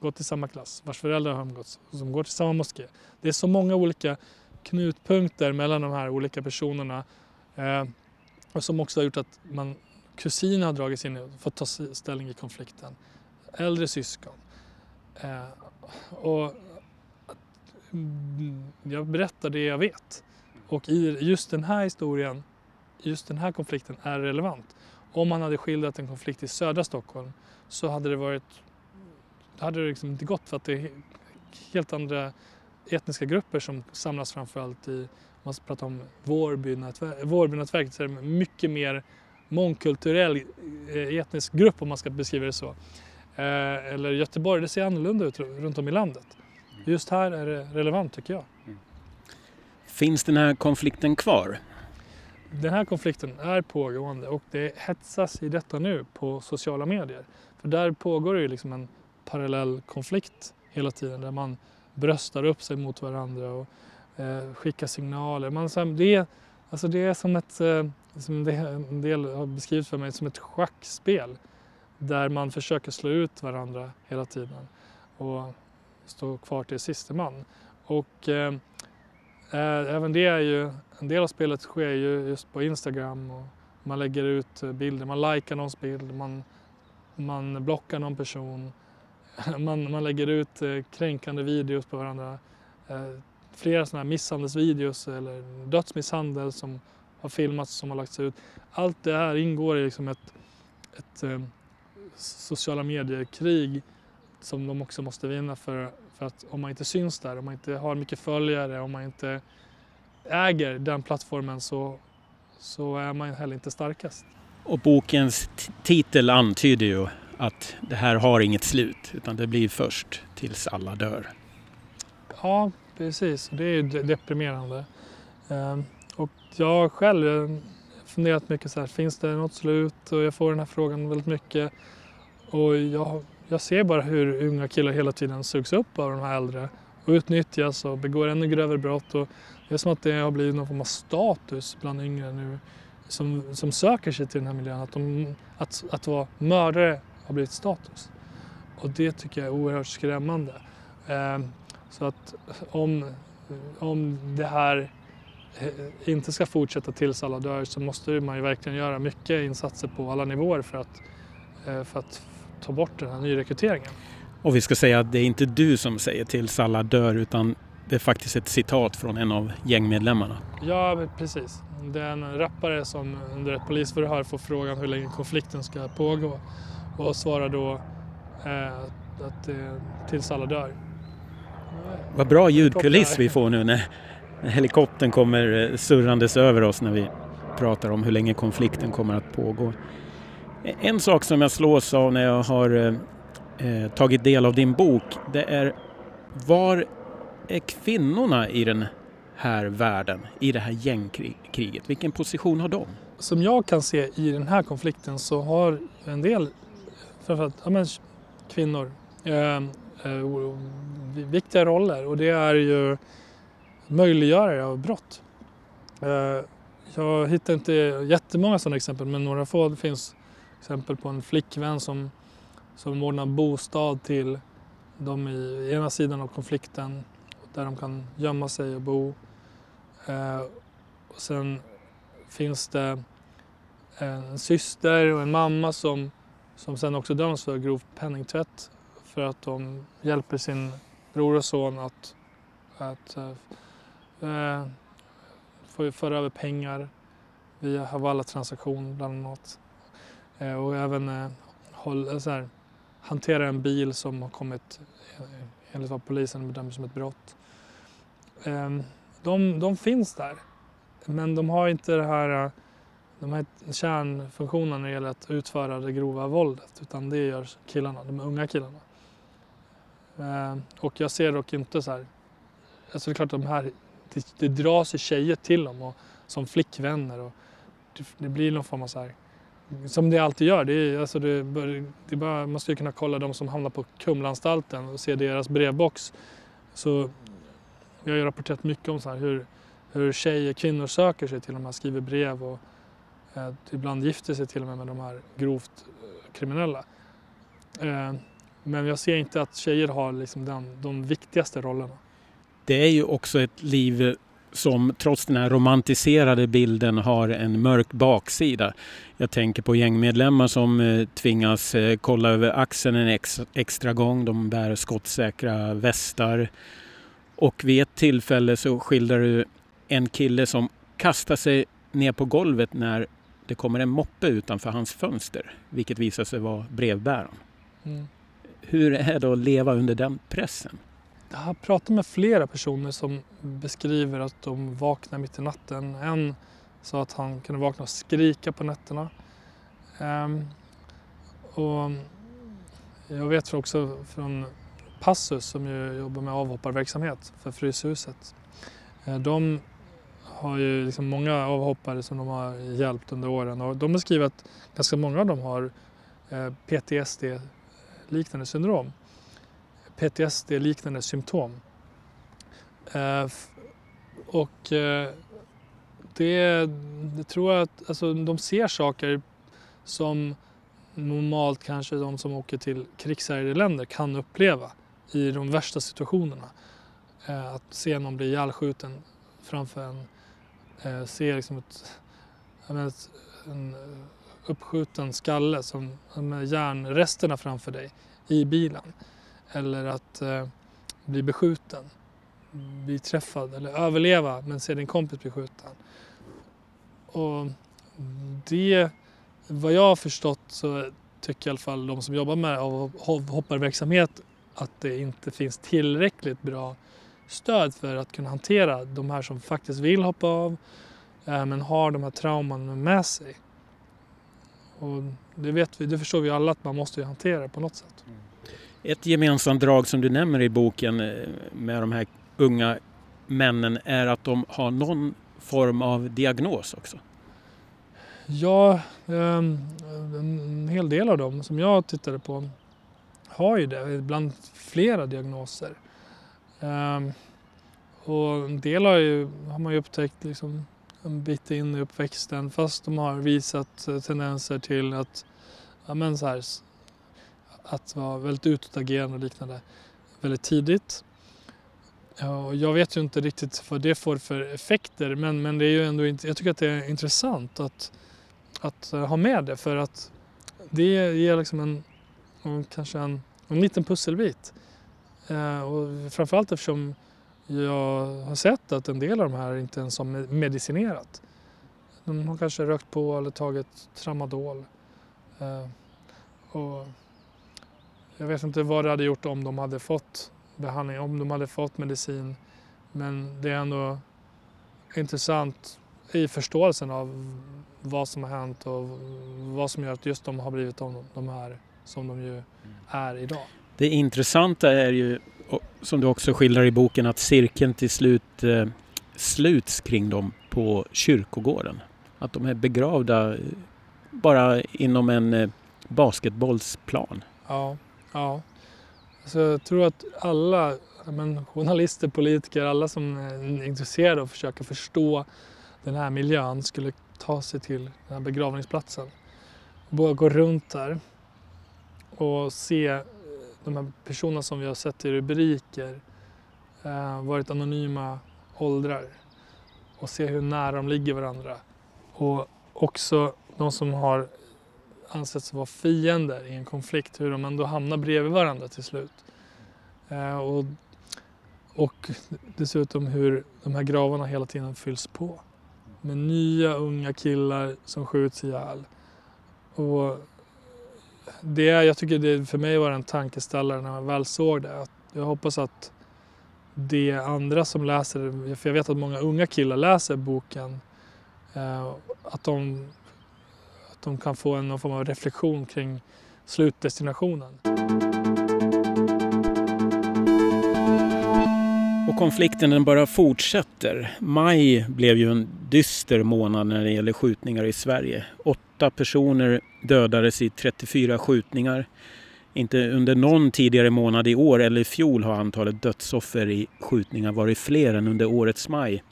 gått i samma klass, vars föräldrar har umgåtts, som går till samma moské. Det är så många olika knutpunkter mellan de här olika personerna eh, och som också har gjort att man, kusiner har dragits in och fått ta ställning i konflikten. Äldre syskon. Eh, och jag berättar det jag vet. Och i just den här historien, just den här konflikten är relevant. Om man hade skildrat en konflikt i södra Stockholm så hade det varit hade det liksom inte gått för att det är helt andra etniska grupper som samlas framförallt i, om man pratar om Vårbynätverket, så är det mycket mer mångkulturell eh, etnisk grupp om man ska beskriva det så. Eh, eller Göteborg, det ser annorlunda ut runt om i landet. Just här är det relevant tycker jag. Mm. Finns den här konflikten kvar? Den här konflikten är pågående och det hetsas i detta nu på sociala medier. För där pågår det ju liksom en parallell konflikt hela tiden där man bröstar upp sig mot varandra och eh, skickar signaler. Man, det, är, alltså det är som ett, eh, som det, en del har beskrivit för mig, som ett schackspel där man försöker slå ut varandra hela tiden och stå kvar till siste man. Och eh, eh, även det är ju, en del av spelet sker ju just på Instagram och man lägger ut eh, bilder, man likar någons bild, man, man blockar någon person *laughs* man, man lägger ut eh, kränkande videos på varandra. Eh, flera sådana här misshandelsvideos eller dödsmisshandel som har filmats som har lagts ut. Allt det här ingår i liksom ett, ett eh, sociala medier-krig som de också måste vinna för, för att om man inte syns där, om man inte har mycket följare, om man inte äger den plattformen så, så är man heller inte starkast. Och bokens titel antyder ju att det här har inget slut utan det blir först tills alla dör. Ja, precis. Det är deprimerande. Ehm, och jag har själv eh, funderat mycket så här, finns det något slut? Och jag får den här frågan väldigt mycket. Och jag, jag ser bara hur unga killar hela tiden sugs upp av de här äldre och utnyttjas och begår ännu grövre brott. Och det är som att det har blivit någon form av status bland yngre nu som, som söker sig till den här miljön. Att, de, att, att vara mördare har blivit status. Och det tycker jag är oerhört skrämmande. Ehm, så att om, om det här eh, inte ska fortsätta tills alla dör så måste man ju verkligen göra mycket insatser på alla nivåer för att, eh, för att ta bort den här nyrekryteringen. Och vi ska säga att det är inte du som säger tills alla dör utan det är faktiskt ett citat från en av gängmedlemmarna. Ja, precis. Det är en rappare som under ett polisförhör får frågan hur länge konflikten ska pågå och svarar då eh, att eh, tills alla dör. Vad bra ljudkuliss vi får nu när, helikoptern kommer eh, surrandes över oss när vi pratar om hur länge konflikten kommer att pågå. En sak som jag slås av när jag har eh, tagit del av din bok, det är var är kvinnorna i den här världen, i det här gängkriget? Vilken position har de? Som jag kan se i den här konflikten så har en del, framförallt ja, men, kvinnor, ehm, eh, eh, viktiga roller och det är ju möjliggörare av brott. Eh, jag hittar inte jättemånga sådana exempel men några få. Det finns exempel på en flickvän som, som ordnar bostad till de i ena sidan av konflikten där de kan gömma sig och bo. Eh, och sen finns det en syster och en mamma som, som sen också döms för grov penningtvätt för att de hjälper sin bror och son att, att eh, eh få föra över pengar via Havala-transaktion bland annat. Eh, och även eh, håll, eh, så här, hantera en bil som har kommit eh, enligt vad polisen bedömer som ett brott. Eh, de, de finns där men de har inte det här, de här kärnfunktionen när det gäller att utföra det grova våldet utan det gör killarna, de unga killarna. Eh, och jag ser dock inte så här, alltså det är klart att de här, det, det dras sig tjejer till dem och, som flickvänner och det, det blir någon form av så här som det alltid gör. Det, är, alltså det, det bara, man ska ju kunna kolla de som hamnar på Kumlaanstalten och se deras brevbox. Så jag har ju rapporterat mycket om så här, hur, hur tjejer, kvinnor söker sig till de här, skriver brev och ibland gifter sig till och med med de här grovt eh, kriminella. Eh, men jag ser inte att tjejer har liksom den, de viktigaste rollerna. Det är ju också ett liv som trots den här romantiserade bilden har en mörk baksida. Jag tänker på gängmedlemmar som eh, tvingas eh, kolla över axeln en extra gång. De bär skottsäkra västar. Och vid ett tillfälle så skildrar du en kille som kastar sig ner på golvet när det kommer en moppe utanför hans fönster, vilket visar sig vara brevbäraren. Mm. Hur är det att leva under den pressen? Jag har pratat med flera personer som beskriver att de vaknar mitt i natten. En sa att han kunde vakna och skrika på nätterna. Um, och jag vet också från Passus som ju jobbar med avhopparverksamhet för Fryshuset. Eh, de har ju liksom många avhoppare som de har hjälpt under åren och de beskriver att ganska många av dem har eh, PTSD-liknande syndrom. PTSD-liknande symptom. Eh, och eh, det, det, tror jag att alltså, de ser saker som normalt kanske de som åker till krigshärjade länder kan uppleva i de värsta situationerna. Att se någon bli ihjälskjuten framför en, Eh, se liksom ett, ett, en eh, uppskjuten skalle som, med järnresterna framför dig i bilen eller att eh, bli beskjuten, bli träffad eller överleva men se din kompis bli skjuten. Och det, vad jag har förstått så tycker i alla fall de som jobbar med avhopparverksamhet att det inte finns tillräckligt bra stöd för att kunna hantera de här som faktiskt vill hoppa av eh, men har de här trauman med sig. Och det, vet vi, det förstår vi alla att man måste hantera på något sätt. Mm. Ett gemensamt drag som du nämner i boken eh, med de här unga männen är att de har någon form av diagnos också. Ja, ehm, en hel del av dem som jag tittade på har ju det, ibland flera diagnoser. Ehm, och en del har, ju, har man ju upptäckt liksom en bit in i uppväxten fast de har visat eh, tendenser till att ja, men så här, att vara väldigt utåtagerande och liknande väldigt tidigt. Och jag vet ju inte riktigt vad det får för effekter men, men det är ju ändå, jag tycker att det är intressant att, att eh, ha med det för att det ger liksom en, kanske en, en liten pusselbit. Eh, och framförallt eftersom jag har sett att en del av de här inte ens har medicinerat. De har kanske rökt på eller tagit tramadol. Eh, och jag vet inte vad det hade gjort om de hade fått behandling, om de hade fått medicin. Men det är ändå intressant i förståelsen av vad som har hänt och vad som gör att just de har blivit de, de här som de ju är idag. Det intressanta är ju, som du också skildrar i boken, att cirkeln till slut eh, sluts kring dem på kyrkogården. Att de är begravda eh, bara inom en eh, basketbollsplan. Ja, ja. Så jag tror att alla men, journalister, politiker, alla som är intresserade av att försöka förstå den här miljön skulle ta sig till den här begravningsplatsen. Bara gå runt där och se de här personerna som vi har sett i rubriker eh, varit anonyma åldrar och se hur nära de ligger varandra. Och också de som har ansetts vara fiender i en konflikt, hur de ändå hamnar bredvid varandra till slut. Eh, och, och dessutom hur de här gravarna hela tiden fylls på med nya unga killar som skjuts ihjäl. Och det, jag tycker det för mig var en tankeställare när man väl såg det. Jag hoppas att det andra som läser, för jag vet att många unga killar läser boken, eh, att de, att de kan få en någon form av reflektion kring slutdestinationen. Och konflikten den bara fortsätter. Maj blev ju en dyster månad när det gäller skjutningar i Sverige. Åtta personer dödades i 34 skjutningar. Inte under någon tidigare månad i år eller i fjol har antalet dödsoffer i skjutningar varit fler än under årets maj.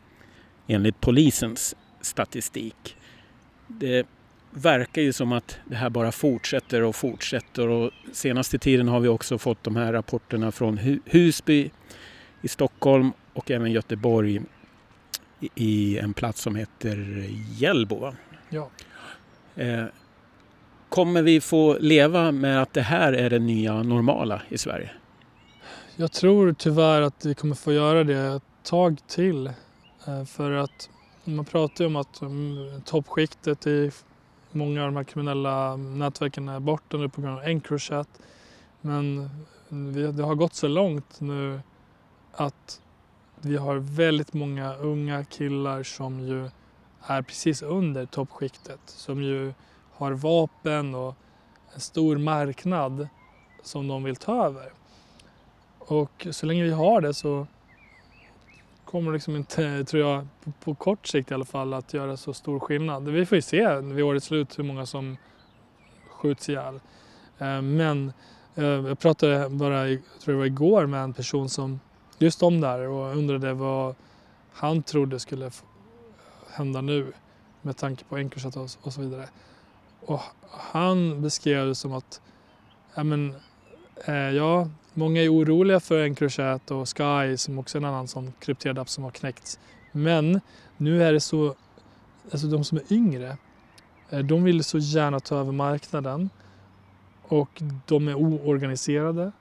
Enligt polisens statistik. Det verkar ju som att det här bara fortsätter och fortsätter och senaste tiden har vi också fått de här rapporterna från Husby i Stockholm och även Göteborg i en plats som heter Hjällbo. Ja. Eh, kommer vi få leva med att det här är det nya normala i Sverige? Jag tror tyvärr att vi kommer få göra det ett tag till. Eh, för att man pratar ju om att mm, toppskiktet i många av de här kriminella nätverken är borta nu på grund av Encrochat. Men mm, det har gått så långt nu att vi har väldigt många unga killar som ju är precis under toppskiktet. Som ju har vapen och en stor marknad som de vill ta över. Och så länge vi har det så kommer liksom inte, tror jag, på, på, kort sikt i alla fall att göra så stor skillnad. Vi får ju se vid årets slut hur många som skjuts ihjäl. Eh, men eh, jag pratade bara, jag tror det var igår, med en person som just om där och undrade vad han trodde skulle hända nu med tanke på Encrochat och så vidare. Och han beskrev det som att ja, men, eh, ja, många är oroliga för Encrochat och Sky som också är en annan sån krypterad app som har knäckts. Men nu är det så, alltså de som är yngre, eh, de vill så gärna ta över marknaden och de är oorganiserade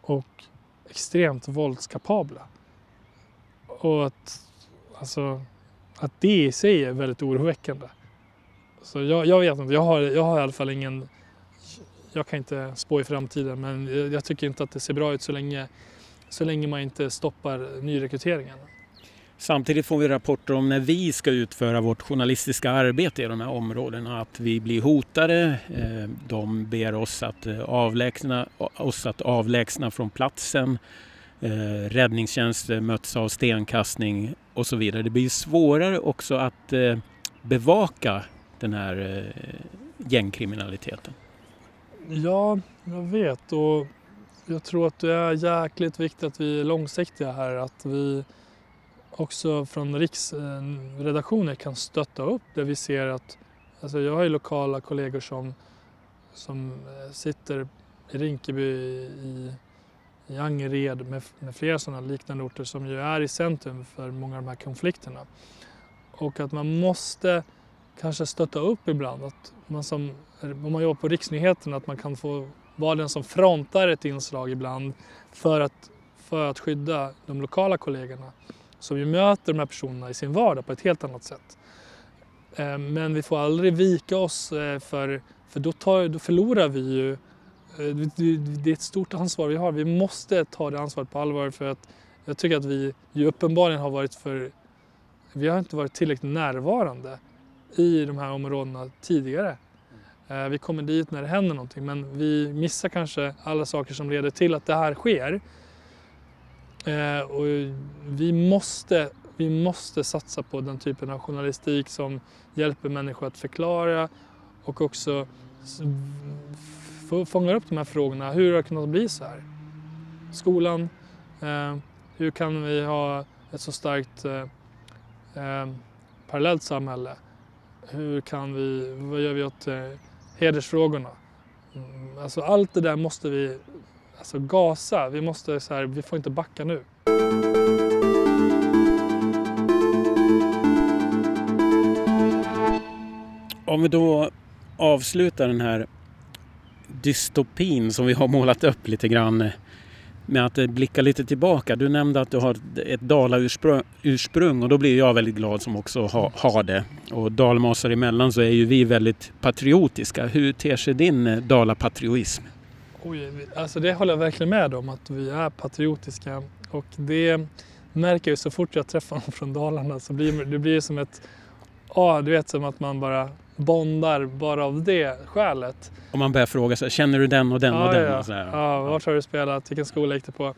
och extremt våldskapabla. Och att, alltså, att det i sig är väldigt oroväckande. Så jag, jag vet inte, jag har, jag har i alla fall ingen... Jag kan inte spå i framtiden men jag tycker inte att det ser bra ut så länge, så länge man inte stoppar nyrekryteringen. Samtidigt får vi rapporter om när vi ska utföra vårt journalistiska arbete i de här områdena att vi blir hotade. Eh, de ber oss att eh, avlägsna, oss att avlägsna från platsen. Eh, räddningstjänst eh, möts av stenkastning och så vidare. Det blir svårare också att eh, bevaka den här eh, gängkriminaliteten. Ja, jag vet och jag tror att det är jäkligt viktigt att vi är långsiktiga här. Att vi också från riksredaktioner kan stötta upp där vi ser att, alltså jag har ju lokala kollegor som, som sitter i Rinkeby, i, i Angered med, med flera sådana liknande orter som ju är i centrum för många av de här konflikterna. Och att man måste kanske stötta upp ibland, att man som, om man jobbar på riksnyheterna, att man kan få vara den som frontar ett inslag ibland för att, för att skydda de lokala kollegorna som ju möter de här personerna i sin vardag på ett helt annat sätt. Eh, men vi får aldrig vika oss eh, för, för då, tar, då förlorar vi ju. Eh, det är ett stort ansvar vi har. Vi måste ta det ansvaret på allvar för att jag tycker att vi ju uppenbarligen har varit för vi har inte varit tillräckligt närvarande i de här områdena tidigare. Eh, vi kommer dit när det händer någonting men vi missar kanske alla saker som leder till att det här sker. Eh, och vi måste, vi måste satsa på den typen av journalistik som hjälper människor att förklara och också fångar upp de här frågorna. Hur har det kunnat bli så här? Skolan, eh, hur kan vi ha ett så starkt eh, eh, parallellt samhälle? Hur kan vi, vad gör vi åt eh, hedersfrågorna. Mm, alltså allt det där måste vi alltså gasa. Vi, måste, så här, vi får inte backa nu. Om vi då avslutar den här dystopin som vi har målat upp lite grann eh, med att eh, blicka lite tillbaka. Du nämnde att du har ett dalaursprung och då blir jag väldigt glad som också har, har det. Och dalmasar emellan så är ju vi väldigt patriotiska. Hur ter sig din dalapatriotism? dalapatrioism? Oj, alltså det håller jag verkligen med om att vi är patriotiska och det märker jag så fort jag träffar någon från Dalarna så blir det blir som ett, ja du vet som att man bara bondar bara av det skälet. Och man börjar fråga sig, känner du den och den ja, och den? Ja, och så här. ja, vart har du spelat, vilken skola gick du på?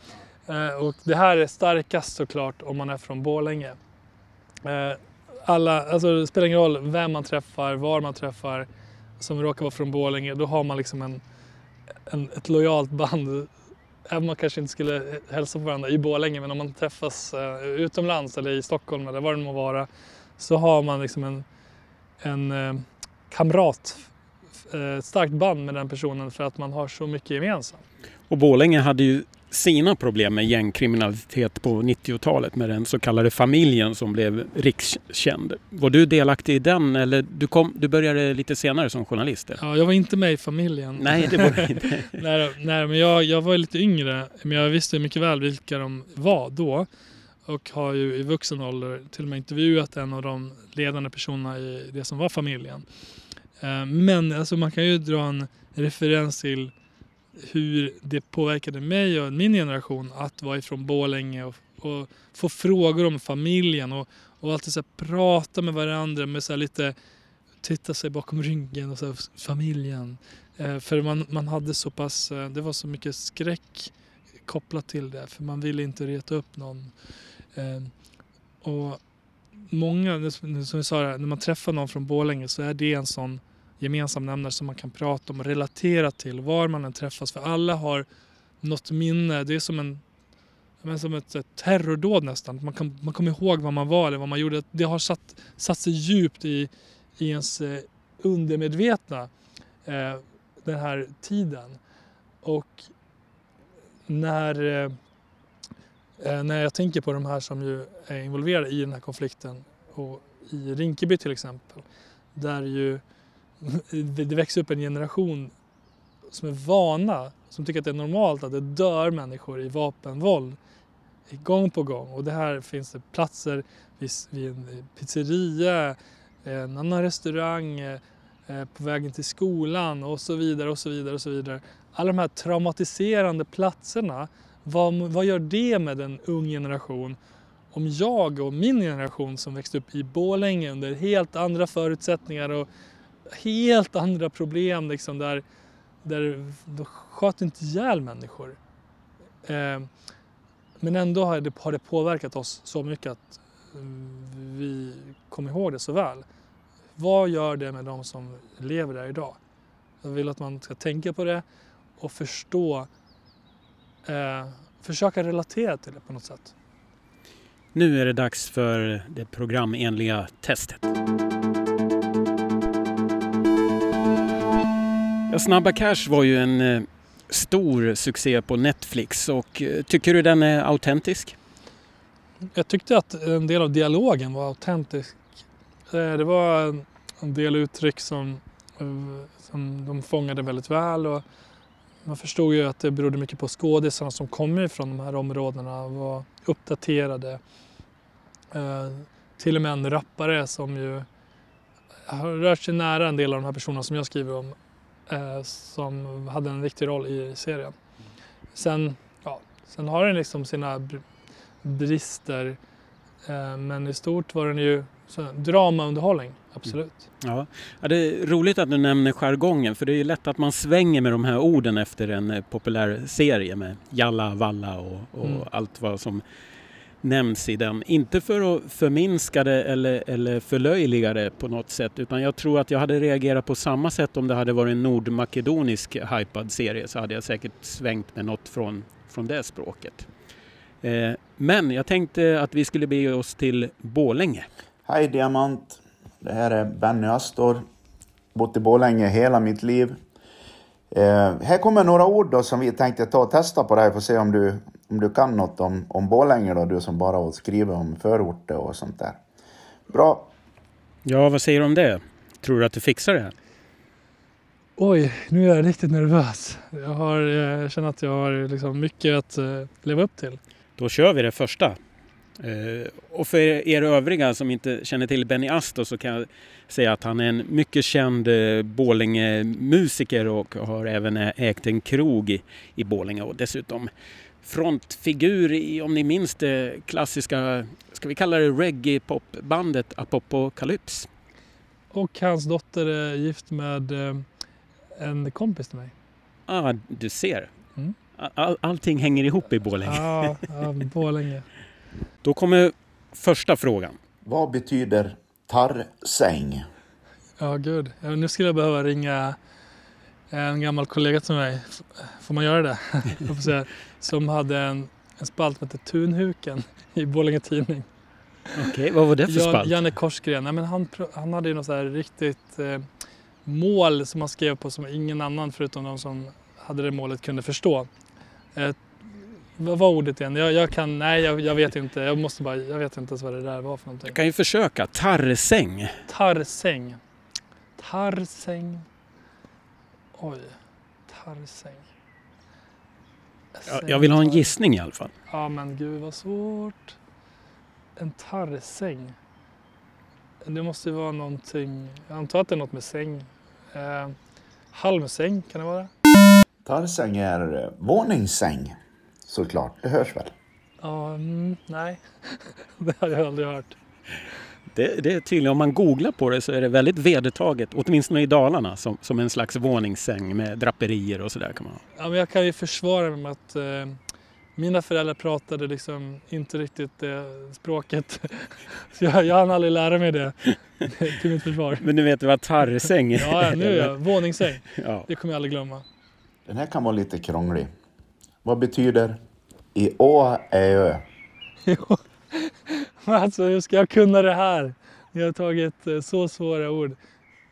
Eh, och det här är starkast såklart om man är från Borlänge. Eh, alla, alltså det spelar ingen roll vem man träffar, var man träffar som råkar vara från Borlänge, då har man liksom en, en, ett lojalt band. Även om man kanske inte skulle hälsa på varandra i Borlänge, men om man träffas eh, utomlands eller i Stockholm eller var det må vara, så har man liksom en, en eh, kamrat, ett eh, starkt band med den personen för att man har så mycket gemensamt. Och Borlänge hade ju sina problem med gängkriminalitet på 90-talet med den så kallade familjen som blev rikskänd. Var du delaktig i den eller du, kom, du började lite senare som journalist? Ja, jag var inte med i familjen. Nej, det var du inte. *laughs* nej, nej, men jag, jag var lite yngre men jag visste mycket väl vilka de var då och har ju i vuxen ålder till och med intervjuat en av de ledande personerna i det som var familjen. Eh, men alltså man kan ju dra en referens till hur det påverkade mig och min generation att vara ifrån Bålänge och, och få frågor om familjen och, och alltid så prata med varandra med så lite titta sig bakom ryggen och så familjen. Eh, för man, man hade så pass, eh, det var så mycket skräck kopplat till det för man ville inte reta upp någon. Eh, och många, som vi sa, när man träffar någon från Bålänge så är det en sån gemensam nämnare som man kan prata om och relatera till var man än träffas. För alla har något minne. Det är som, en, som ett, ett terrordåd nästan. Man, kan, man kommer ihåg vad man var eller vad man gjorde. Det har satt, satt sig djupt i, i ens eh, undermedvetna eh, den här tiden. Och när, eh, Eh, när jag tänker på de här som ju är involverade i den här konflikten och i Rinkeby till exempel där ju *laughs* det växer upp en generation som är vana, som tycker att det är normalt att det dör människor i vapenvåld gång på gång. Och det här finns det platser vid, en pizzeria, en annan restaurang, eh, på vägen till skolan och så vidare och så vidare och så vidare. Alla de här traumatiserande platserna, vad, vad gör det med en ung generation? Om jag och min generation som växte upp i Bålänge under helt andra förutsättningar och helt andra problem liksom där, där de sköt inte ihjäl människor. Eh, men ändå har det, har det påverkat oss så mycket att vi kommer ihåg det så väl. Vad gör det med de som lever där idag? Jag vill att man ska tänka på det och förstå, eh, försöka relatera till det på något sätt. Nu är det dags för det programenliga testet. Ja, Snabba Cash var ju en eh, stor succé på Netflix och eh, tycker du den är autentisk? Jag tyckte att en del av dialogen var autentisk. Eh, det var en del uttryck som, som de fångade väldigt väl och man förstod ju att det berodde mycket på skådisarna som kom från de här områdena var uppdaterade. Eh, till och med en rappare som ju har rört sig nära en del av de här personerna som jag skriver om eh, som hade en viktig roll i serien. Sen, ja, sen har den liksom sina brister Eh, men i stort var den ju så, dramaunderhållning, absolut. Ja. ja, det är roligt att du nämner jargongen för det är ju lätt att man svänger med de här orden efter en eh, populär serie med Jalla, Valla och, och Mm. allt vad som nämns i den. Inte för att förminska det eller, eller förlöjliga det på något sätt utan jag tror att jag hade reagerat på samma sätt om det hade varit en nordmakedonisk hypad serie så hade jag säkert svängt med något från, från det språket. Eh, men jag tänkte att vi skulle bege oss till Borlänge. Hej Diamant. Det här är Benny Astor. Bott i Borlänge hela mitt liv. Eh, här kommer några ord då som vi tänkte ta och testa på dig för att se om du, om du kan något om, om Borlänge då, du som bara har skrivit om förorter och sånt där. Bra. Ja, vad säger du om det? Tror du att du fixar det här? Oj, nu är jag riktigt nervös. Jag, har, eh, jag känner att jag har liksom mycket att eh, leva upp till. Då kör vi det första. Eh, och för er övriga som inte känner till Benny Astor så kan jag säga att han är en mycket känd eh, Borlänge-musiker och har även ä- ägt en krog i, i Borlänge och dessutom frontfigur i, om ni minns det klassiska, ska vi kalla det reggae-popbandet Apocalypse. Och hans dotter är gift med eh, en kompis till mig. Ah, du ser. Mm. All, allting hänger ihop i Borlänge. Ja, ja Borlänge. Då kommer första frågan. Vad betyder tarrsäng? Ja, gud. Nu skulle jag behöva ringa en gammal kollega till mig. Får man göra det? *laughs* Säga. Som hade en, en spalt som hette Tunhuken i Borlänge Tidning. Okej, vad var det för Jan, spalt? Janne Korsgren. Nej, men han, han hade ju något så här riktigt eh, mål som han skrev på som ingen annan förutom de som hade det målet kunde förstå. Eh, vad var ordet igen? Jag, jag kan, nej jag, jag vet inte. Jag måste bara, jag vet inte ens vad det där var för någonting. Jag kan ju försöka. Tarrsäng. Tarrsäng. Tarrsäng. Oj. Tarrsäng. Ja, jag vill ha en gissning i alla fall. Ja men gud vad svårt. En tarrsäng. Det måste ju vara någonting. Jag antar att det är något med säng. Eh, halmsäng kan det vara? Tarrsäng är eh, våningssäng. Såklart, det hörs väl? Ja, mm, nej. *laughs* det har jag aldrig hört. Det, det är tydligen, om man googlar på det så är det väldigt vedertaget, åtminstone i Dalarna, som, som en slags våningssäng med draperier och sådär kan man ha. Ja, men jag kan ju försvara mig med att eh, mina föräldrar pratade liksom inte riktigt det språket. *laughs* Så jag, jag hann aldrig lära mig det *laughs* till mitt försvar. Men du vet vad tarrsäng är? Ja, ja, nu är jag. Våningssäng. Ja. Det kommer jag aldrig glömma. Den här kan vara lite krånglig. Vad betyder i å är ö? *laughs* Jo. Alltså hur ska jag kunna det här? Ni har tagit eh, så svåra ord.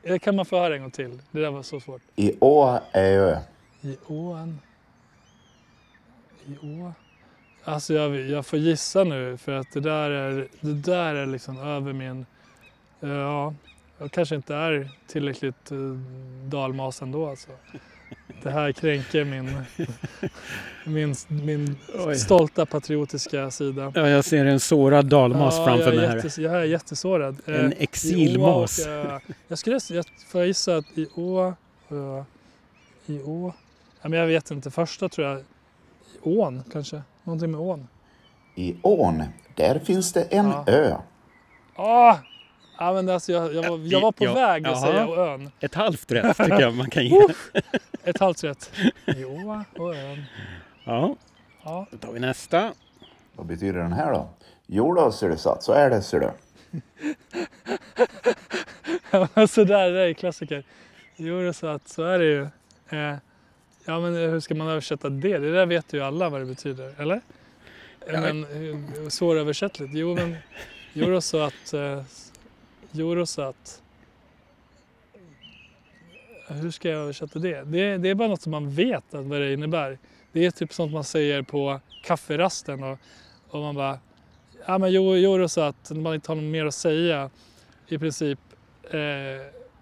Eh, Kan man få höra en gång till? Det där var så svårt. I å är ö. I ån. I å. Alltså jag, jag får gissa nu för att det där är, det där är liksom över min... eh, Ja, jag kanske inte är tillräckligt dalmas ändå alltså. Det här kränker min, min, min Oj. stolta patriotiska sida. ja, jag ser en sårad dalmas Ja, framför jag mig är här. jag är jättesårad. En Eh, i Å exilmas. och, eh, Jag skulle jag får gissa att i Å... eh, I Å... Ja, men jag vet inte. Första tror jag... I ån kanske. Någonting med ån. I ån, där finns det en Ja. ö. Ah! Ja, men alltså jag, jag, var, jag var på Ja, väg att jaha. säga ön. Ett halvt rätt tycker jag man kan ge. Ett halvt rätt. Å och ön. Ja, Ja. då tar vi nästa. Vad betyder den här då? Jo då, ser du så att så är det, ser du. så där, det är klassiker. Jo, det är så att så är det ju. Eh, ja, men hur ska man översätta det? Det där vet ju alla vad det betyder, eller? Eh, Ja. Men eh, svåröversättligt. Jo, men jo, då så att... Att... Hur ska jag översätta det? det? Det är bara något som man vet att vad det innebär. Det är typ sånt man säger på kafferasten och, och man bara... Ja, men så att man inte har något mer att säga i princip. Eh,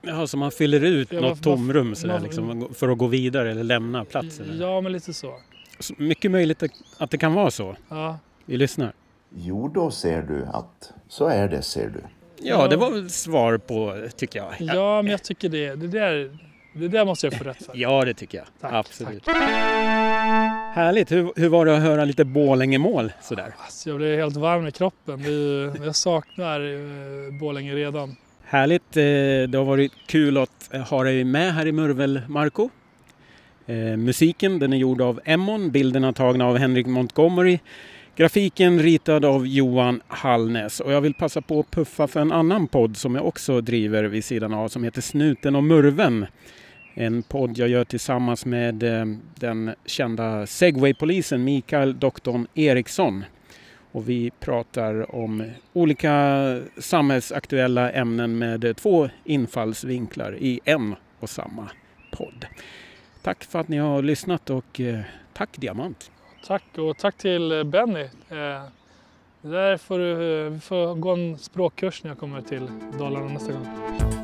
Ja, så man fyller ut Ja, något tomrum sådär, varför- liksom, för att gå vidare eller lämna platsen. Ja, men lite så. Så mycket möjligt att det kan vara så. Ja, Vi lyssnar. Jo då ser du att så är det, ser du. Ja, det var väl svar på, tycker jag. ja men jag tycker det. Det där, Det där måste jag få rätt för. Ja, det tycker jag. Tack, Absolut. tack. Härligt. Hur, hur var det att höra lite Borlänge-mål sådär? Alltså, jag blev helt varm i kroppen. Jag saknar eh, Borlänge redan. Härligt. eh, Det har varit kul att eh, ha dig med här i Murvel, Marco. Musiken den är gjord av Emmon, bilderna tagna av Henrik Montgomery. Grafiken ritad av Johan Hallnäs. Och jag vill passa på att puffa för en annan podd som jag också driver vid sidan av som heter Snuten och Murven. En podd jag gör tillsammans med eh, den kända segwaypolisen Mikael Doktorn Eriksson. Och vi pratar om olika samhällsaktuella ämnen med eh, två infallsvinklar i en och samma podd. Tack för att ni har lyssnat och eh, tack Diamant! Tack och tack till eh, Benny. Eh, det där får du, eh, vi får gå en språkkurs när jag kommer till Dalarna nästa gång.